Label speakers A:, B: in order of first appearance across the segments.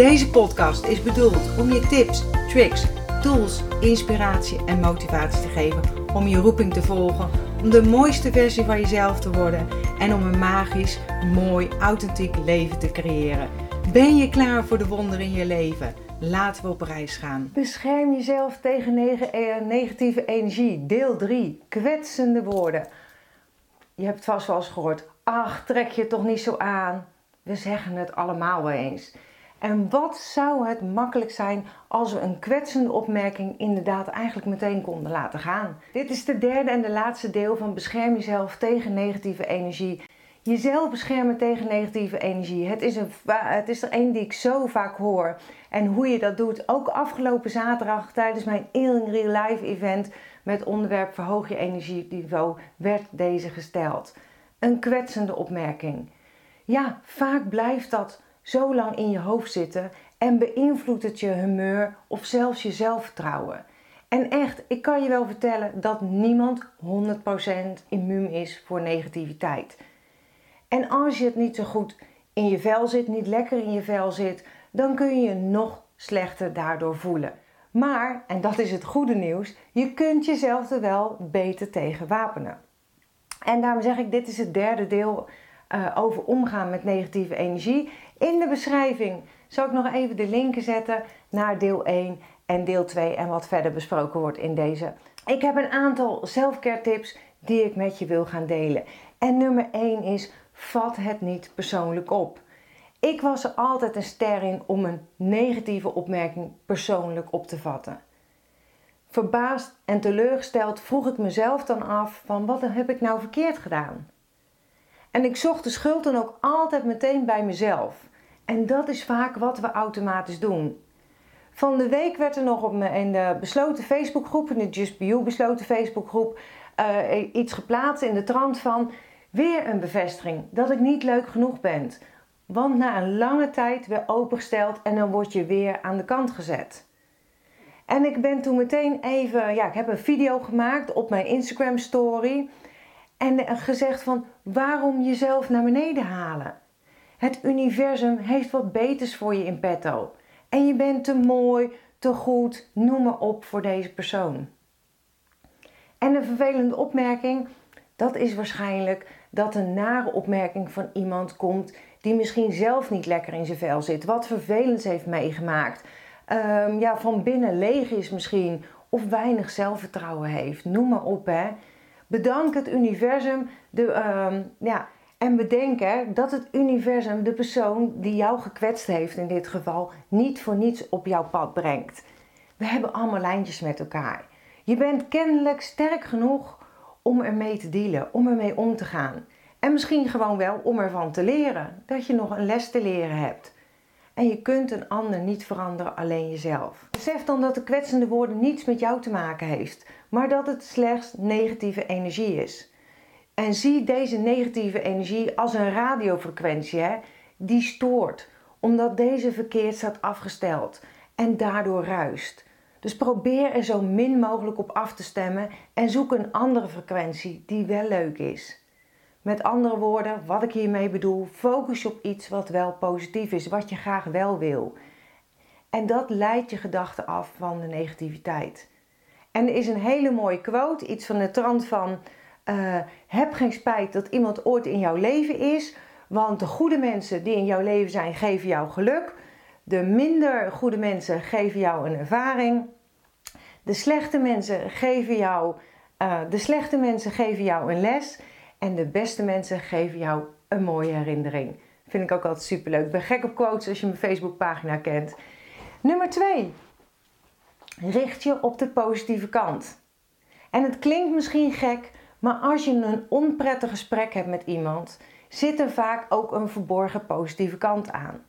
A: Deze podcast is bedoeld om je tips, tricks, tools, inspiratie en motivatie te geven om je roeping te volgen, om de mooiste versie van jezelf te worden en om een magisch, mooi, authentiek leven te creëren. Ben je klaar voor de wonderen in je leven? Laten we op reis gaan. Bescherm jezelf tegen eh, negatieve energie. Deel 3. Kwetsende woorden. Je hebt vast wel eens gehoord. Ach, trek je toch niet zo aan. We zeggen het allemaal wel eens. En wat zou het makkelijk zijn als we een kwetsende opmerking inderdaad eigenlijk meteen konden laten gaan? Dit is de derde en de laatste deel van bescherm jezelf tegen negatieve energie. Jezelf beschermen tegen negatieve energie. Het is, een, het is er één die ik zo vaak hoor. En hoe je dat doet. Ook afgelopen zaterdag tijdens mijn In Real Life event met onderwerp verhoog je energieniveau werd deze gesteld. Een kwetsende opmerking. Ja, vaak blijft dat zo lang in je hoofd zitten en beïnvloedt het je humeur of zelfs je zelfvertrouwen. En echt, ik kan je wel vertellen dat niemand 100% immuun is voor negativiteit. En als je het niet zo goed in je vel zit, niet lekker in je vel zit, dan kun je je nog slechter daardoor voelen. Maar, en dat is het goede nieuws, je kunt jezelf er wel beter tegen wapenen. En daarom zeg ik, dit is het derde deel uh, over omgaan met negatieve energie. In de beschrijving zal ik nog even de linken zetten naar deel 1 en deel 2 en wat verder besproken wordt in deze. Ik heb een aantal selfcare tips die ik met je wil gaan delen. En nummer 1 is vat het niet persoonlijk op. Ik was er altijd een ster in om een negatieve opmerking persoonlijk op te vatten. Verbaasd en teleurgesteld vroeg ik mezelf dan af van wat heb ik nou verkeerd gedaan? En ik zocht de schuld dan ook altijd meteen bij mezelf. En dat is vaak wat we automatisch doen. Van de week werd er nog op in de besloten Facebookgroep, in de Just Be You besloten Facebookgroep, uh, iets geplaatst in de trant van weer een bevestiging dat ik niet leuk genoeg ben. Want na een lange tijd weer opengesteld en dan word je weer aan de kant gezet. En ik ben toen meteen even, ja, ik heb een video gemaakt op mijn Instagram story. En gezegd van waarom jezelf naar beneden halen? Het universum heeft wat beters voor je in petto. En je bent te mooi, te goed, noem maar op voor deze persoon. En een vervelende opmerking, dat is waarschijnlijk dat een nare opmerking van iemand komt die misschien zelf niet lekker in zijn vel zit, wat vervelends heeft meegemaakt, um, ja, van binnen leeg is misschien, of weinig zelfvertrouwen heeft. Noem maar op, hè. Bedank het universum de, ehm, ja, en bedenk dat het universum de persoon die jou gekwetst heeft in dit geval niet voor niets op jouw pad brengt. We hebben allemaal lijntjes met elkaar. Je bent kennelijk sterk genoeg om ermee te dealen, om ermee om te gaan. En misschien gewoon wel om ervan te leren, dat je nog een les te leren hebt. En je kunt een ander niet veranderen, alleen jezelf. Besef dan dat de kwetsende woorden niets met jou te maken heeft, maar dat het slechts negatieve energie is. En zie deze negatieve energie als een radiofrequentie hè, die stoort, omdat deze verkeerd staat afgesteld en daardoor ruist. Dus probeer er zo min mogelijk op af te stemmen en zoek een andere frequentie die wel leuk is. Met andere woorden, wat ik hiermee bedoel, focus op iets wat wel positief is, wat je graag wel wil. En dat leidt je gedachten af van de negativiteit. En er is een hele mooie quote, iets van de trant van: uh, Heb geen spijt dat iemand ooit in jouw leven is, want de goede mensen die in jouw leven zijn, geven jou geluk. De minder goede mensen geven jou een ervaring. De slechte mensen geven jou, uh, de slechte mensen geven jou een les. En de beste mensen geven jou een mooie herinnering. Vind ik ook altijd superleuk. Ik ben gek op quotes als je mijn Facebookpagina kent. Nummer 2. Richt je op de positieve kant. En het klinkt misschien gek, maar als je een onprettig gesprek hebt met iemand, zit er vaak ook een verborgen positieve kant aan.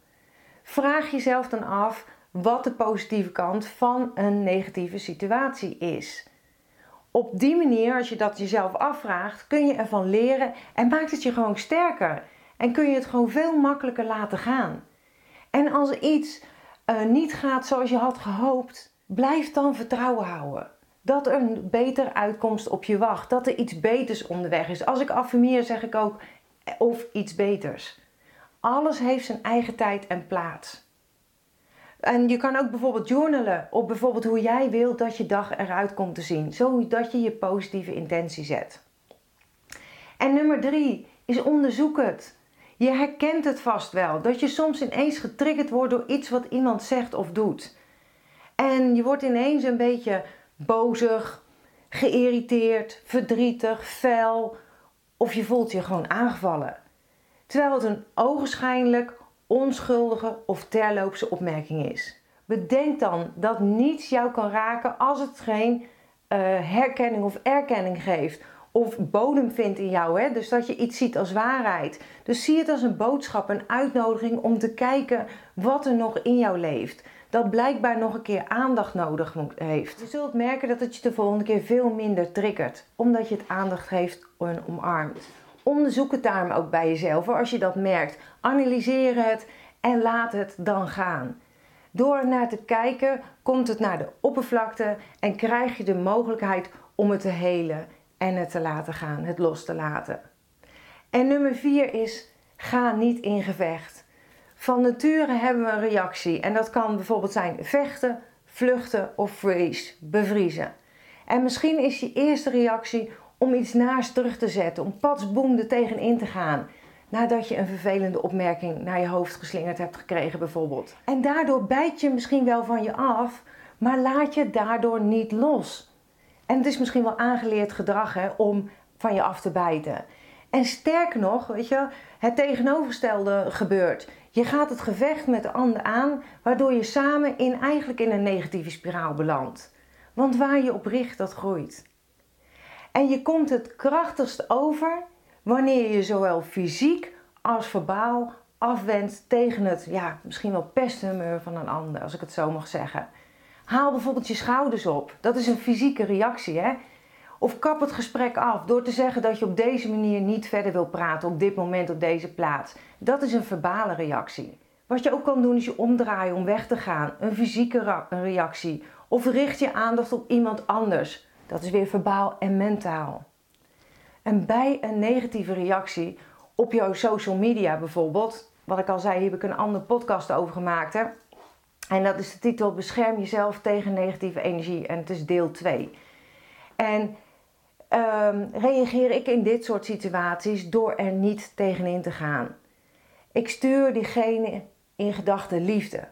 A: vraag jezelf dan af wat de positieve kant van een negatieve situatie is. Op die manier, als je dat jezelf afvraagt, kun je ervan leren en maakt het je gewoon sterker. En kun je het gewoon veel makkelijker laten gaan. En als iets uh, niet gaat zoals je had gehoopt, blijf dan vertrouwen houden. Dat er een betere uitkomst op je wacht. Dat er iets beters onderweg is. Als ik affirmeer, zeg ik ook of iets beters. Alles heeft zijn eigen tijd en plaats. En je kan ook bijvoorbeeld journalen op bijvoorbeeld hoe jij wilt dat je dag eruit komt te zien, zodat je je positieve intentie zet. En nummer drie is onderzoek het. Je herkent het vast wel, dat je soms ineens getriggerd wordt door iets wat iemand zegt of doet. En je wordt ineens een beetje bozig, geïrriteerd, verdrietig, fel of je voelt je gewoon aangevallen. Terwijl het een ogenschijnlijk onschuldige of terloopse opmerking is. Bedenk dan dat niets jou kan raken als het geen uh, herkenning of erkenning geeft. Of bodem vindt in jou, hè? dus dat je iets ziet als waarheid. Dus zie het als een boodschap, een uitnodiging om te kijken wat er nog in jou leeft. Dat blijkbaar nog een keer aandacht nodig heeft. Je zult merken dat het je de volgende keer veel minder triggert, omdat je het aandacht heeft en omarmt. Onderzoek het daarom ook bij jezelf. Als je dat merkt, analyseer het en laat het dan gaan. Door naar te kijken, komt het naar de oppervlakte en krijg je de mogelijkheid om het te helen en het te laten gaan, het los te laten. En nummer vier is: ga niet in gevecht. Van nature hebben we een reactie en dat kan bijvoorbeeld zijn vechten, vluchten of freeze, bevriezen. En misschien is je eerste reactie om iets naast terug te zetten, om patsboom er tegenin te gaan. Nadat je een vervelende opmerking naar je hoofd geslingerd hebt gekregen, bijvoorbeeld. En daardoor bijt je misschien wel van je af, maar laat je daardoor niet los. En het is misschien wel aangeleerd gedrag hè, om van je af te bijten. En sterker nog, weet je, het tegenovergestelde gebeurt. Je gaat het gevecht met de ander aan, waardoor je samen in, eigenlijk in een negatieve spiraal belandt. Want waar je op richt, dat groeit. En je komt het krachtigst over wanneer je zowel fysiek als verbaal afwendt tegen het, ja, misschien wel pesthumeur van een ander, als ik het zo mag zeggen. Haal bijvoorbeeld je schouders op. Dat is een fysieke reactie, hè? Of kap het gesprek af door te zeggen dat je op deze manier niet verder wil praten op dit moment op deze plaats. Dat is een verbale reactie. Wat je ook kan doen is je omdraaien om weg te gaan, een fysieke reactie. Of richt je aandacht op iemand anders. Dat is weer verbaal en mentaal. En bij een negatieve reactie op jouw social media bijvoorbeeld, wat ik al zei, hier heb ik een andere podcast over gemaakt. Hè? En dat is de titel Bescherm jezelf tegen negatieve energie. En het is deel 2. En um, reageer ik in dit soort situaties door er niet tegenin te gaan. Ik stuur diegene in gedachten liefde.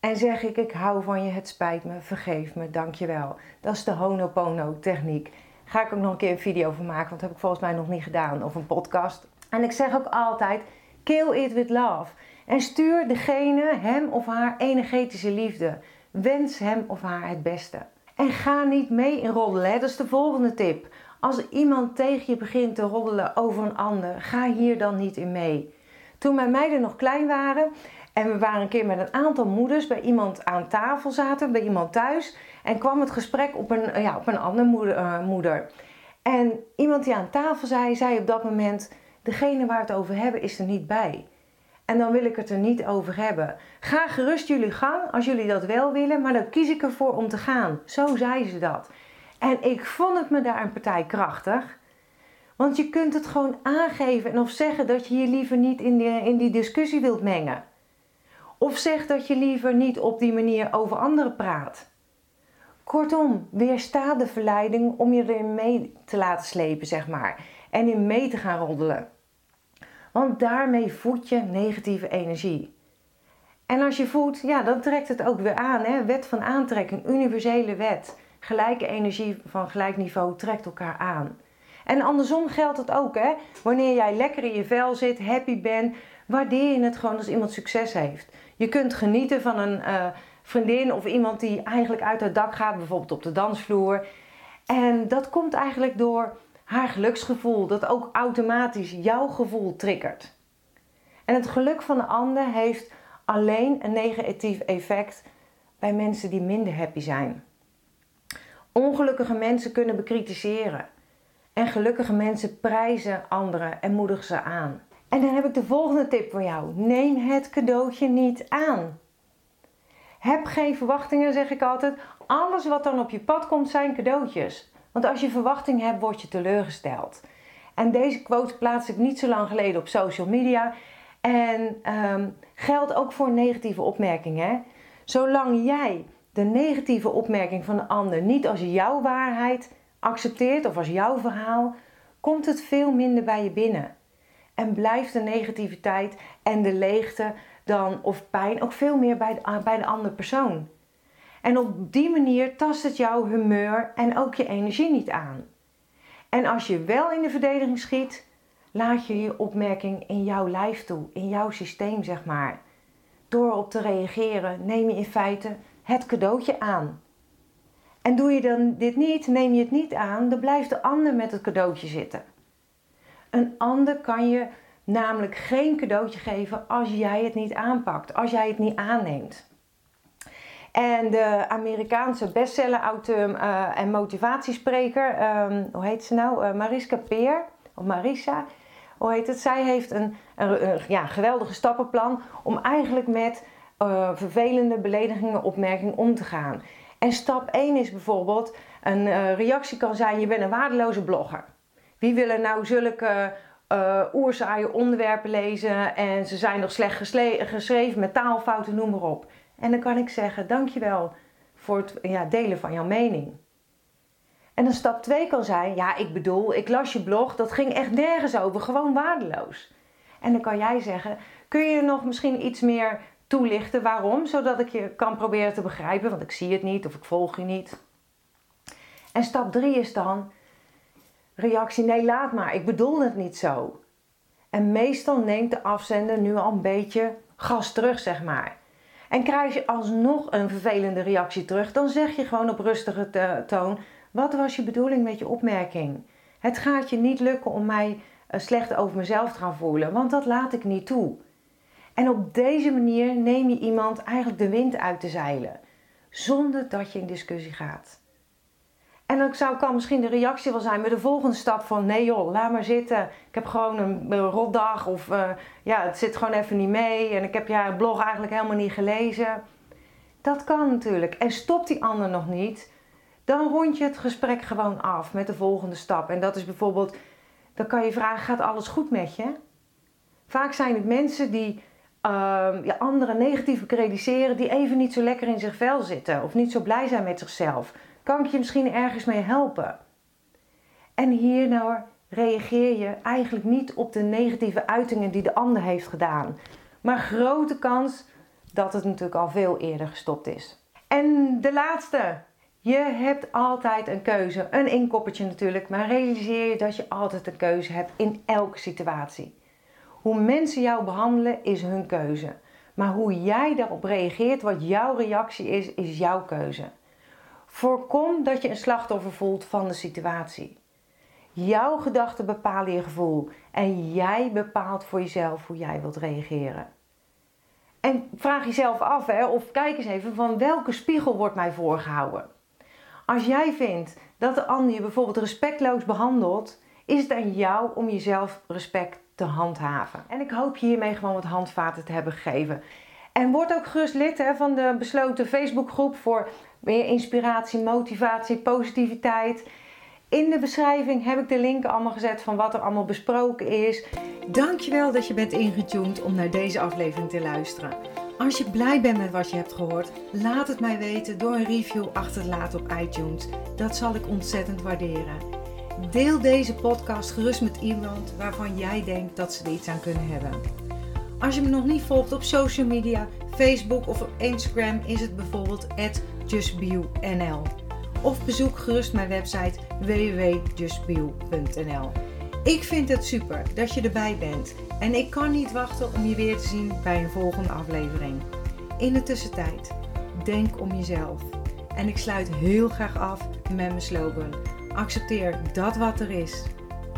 A: En zeg ik, ik hou van je, het spijt me, vergeef me, dankjewel. Dat is de Honopono techniek. Ga ik ook nog een keer een video van maken, want dat heb ik volgens mij nog niet gedaan. Of een podcast. En ik zeg ook altijd, kill it with love. En stuur degene, hem of haar, energetische liefde. Wens hem of haar het beste. En ga niet mee in roddelen. Dat is de volgende tip. Als iemand tegen je begint te roddelen over een ander, ga hier dan niet in mee. Toen mijn meiden nog klein waren en we waren een keer met een aantal moeders bij iemand aan tafel zaten, bij iemand thuis. En kwam het gesprek op een, ja, op een andere moeder, uh, moeder. En iemand die aan tafel zei, zei op dat moment: Degene waar we het over hebben is er niet bij. En dan wil ik het er niet over hebben. Ga gerust jullie gang als jullie dat wel willen, maar dan kies ik ervoor om te gaan. Zo zei ze dat. En ik vond het me daar een partij krachtig. Want je kunt het gewoon aangeven en of zeggen dat je je liever niet in die, in die discussie wilt mengen. Of zeg dat je liever niet op die manier over anderen praat. Kortom, weersta de verleiding om je erin mee te laten slepen, zeg maar. En in mee te gaan roddelen. Want daarmee voed je negatieve energie. En als je voedt, ja, dan trekt het ook weer aan. Hè? Wet van aantrekking, universele wet. Gelijke energie van gelijk niveau trekt elkaar aan. En andersom geldt het ook. Hè? Wanneer jij lekker in je vel zit, happy bent, waardeer je het gewoon als iemand succes heeft. Je kunt genieten van een uh, vriendin of iemand die eigenlijk uit het dak gaat, bijvoorbeeld op de dansvloer. En dat komt eigenlijk door haar geluksgevoel, dat ook automatisch jouw gevoel triggert. En het geluk van de ander heeft alleen een negatief effect bij mensen die minder happy zijn. Ongelukkige mensen kunnen bekritiseren. En gelukkige mensen prijzen anderen en moedigen ze aan. En dan heb ik de volgende tip voor jou. Neem het cadeautje niet aan. Heb geen verwachtingen, zeg ik altijd. Alles wat dan op je pad komt zijn cadeautjes. Want als je verwachting hebt, word je teleurgesteld. En deze quote plaats ik niet zo lang geleden op social media. En um, geldt ook voor negatieve opmerkingen. Zolang jij de negatieve opmerking van de ander niet als jouw waarheid accepteert of als jouw verhaal, komt het veel minder bij je binnen. En blijft de negativiteit en de leegte dan, of pijn ook veel meer bij de, bij de andere persoon. En op die manier tast het jouw humeur en ook je energie niet aan. En als je wel in de verdediging schiet, laat je je opmerking in jouw lijf toe, in jouw systeem zeg maar. Door op te reageren neem je in feite het cadeautje aan. En doe je dan dit niet, neem je het niet aan, dan blijft de ander met het cadeautje zitten. Een ander kan je namelijk geen cadeautje geven als jij het niet aanpakt, als jij het niet aanneemt. En de Amerikaanse bestseller-auteur uh, en motivatiespreker, um, hoe heet ze nou? Uh, Mariska Peer, of Marisa, hoe heet het? Zij heeft een, een, een ja, geweldige stappenplan om eigenlijk met uh, vervelende beledigingen, opmerkingen om te gaan. En stap 1 is bijvoorbeeld, een uh, reactie kan zijn, je bent een waardeloze blogger. Wie wil er nou zulke uh, oerzaaie onderwerpen lezen en ze zijn nog slecht geschreven met taalfouten, noem maar op. En dan kan ik zeggen, dankjewel voor het ja, delen van jouw mening. En dan stap 2 kan zijn, ja ik bedoel, ik las je blog, dat ging echt nergens over, gewoon waardeloos. En dan kan jij zeggen, kun je nog misschien iets meer toelichten waarom, zodat ik je kan proberen te begrijpen, want ik zie het niet of ik volg je niet. En stap 3 is dan reactie: nee, laat maar, ik bedoel het niet zo. En meestal neemt de afzender nu al een beetje gas terug, zeg maar. En krijg je alsnog een vervelende reactie terug, dan zeg je gewoon op rustige toon: wat was je bedoeling met je opmerking? Het gaat je niet lukken om mij eh, slecht over mezelf te gaan voelen, want dat laat ik niet toe. En op deze manier neem je iemand eigenlijk de wind uit te zeilen, zonder dat je in discussie gaat. En dan zou, kan misschien de reactie wel zijn met de volgende stap van nee joh, laat maar zitten. Ik heb gewoon een, rotdag of uh, ja, het zit gewoon even niet mee en ik heb jouw blog eigenlijk helemaal niet gelezen. Dat kan natuurlijk. En stopt die ander nog niet, dan rond je het gesprek gewoon af met de volgende stap. En dat is bijvoorbeeld, dan kan je vragen, gaat alles goed met je? Vaak zijn het mensen die uh, ja, anderen negatief bekrediseren die even niet zo lekker in zich vel zitten of niet zo blij zijn met zichzelf. Kan ik je misschien ergens mee helpen? En hier nou reageer je eigenlijk niet op de negatieve uitingen die de ander heeft gedaan. Maar grote kans dat het natuurlijk al veel eerder gestopt is. En de laatste. Je hebt altijd een keuze. Een inkoppertje natuurlijk. Maar realiseer je dat je altijd een keuze hebt in elke situatie. Hoe mensen jou behandelen is hun keuze. Maar hoe jij daarop reageert, wat jouw reactie is, is jouw keuze. Voorkom dat je een slachtoffer voelt van de situatie. Jouw gedachten bepalen je gevoel en jij bepaalt voor jezelf hoe jij wilt reageren. En vraag jezelf af, hè, of kijk eens even van welke spiegel wordt mij voorgehouden. Als jij vindt dat de ander je bijvoorbeeld respectloos behandelt, is het aan jou om jezelf respect handhaven. En ik hoop je hiermee gewoon wat handvaten te hebben gegeven. En word ook gerust lid hè, van de besloten Facebookgroep voor meer inspiratie, motivatie, positiviteit. In de beschrijving heb ik de linken allemaal gezet van wat er allemaal besproken is.
B: Dankjewel dat je bent ingetuned om naar deze aflevering te luisteren. Als je blij bent met wat je hebt gehoord, laat het mij weten door een review achter te laten op iTunes. Dat zal ik ontzettend waarderen. Deel deze podcast gerust met iemand waarvan jij denkt dat ze er iets aan kunnen hebben. Als je me nog niet volgt op social media, Facebook of op Instagram, is het bijvoorbeeld justbio.nl. Of bezoek gerust mijn website www.justbio.nl. Ik vind het super dat je erbij bent en ik kan niet wachten om je weer te zien bij een volgende aflevering. In de tussentijd, denk om jezelf. En ik sluit heel graag af met mijn slogan Accepteer dat wat er is.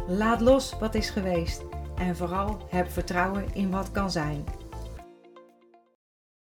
B: Laat los wat is geweest. En vooral heb vertrouwen in wat kan zijn.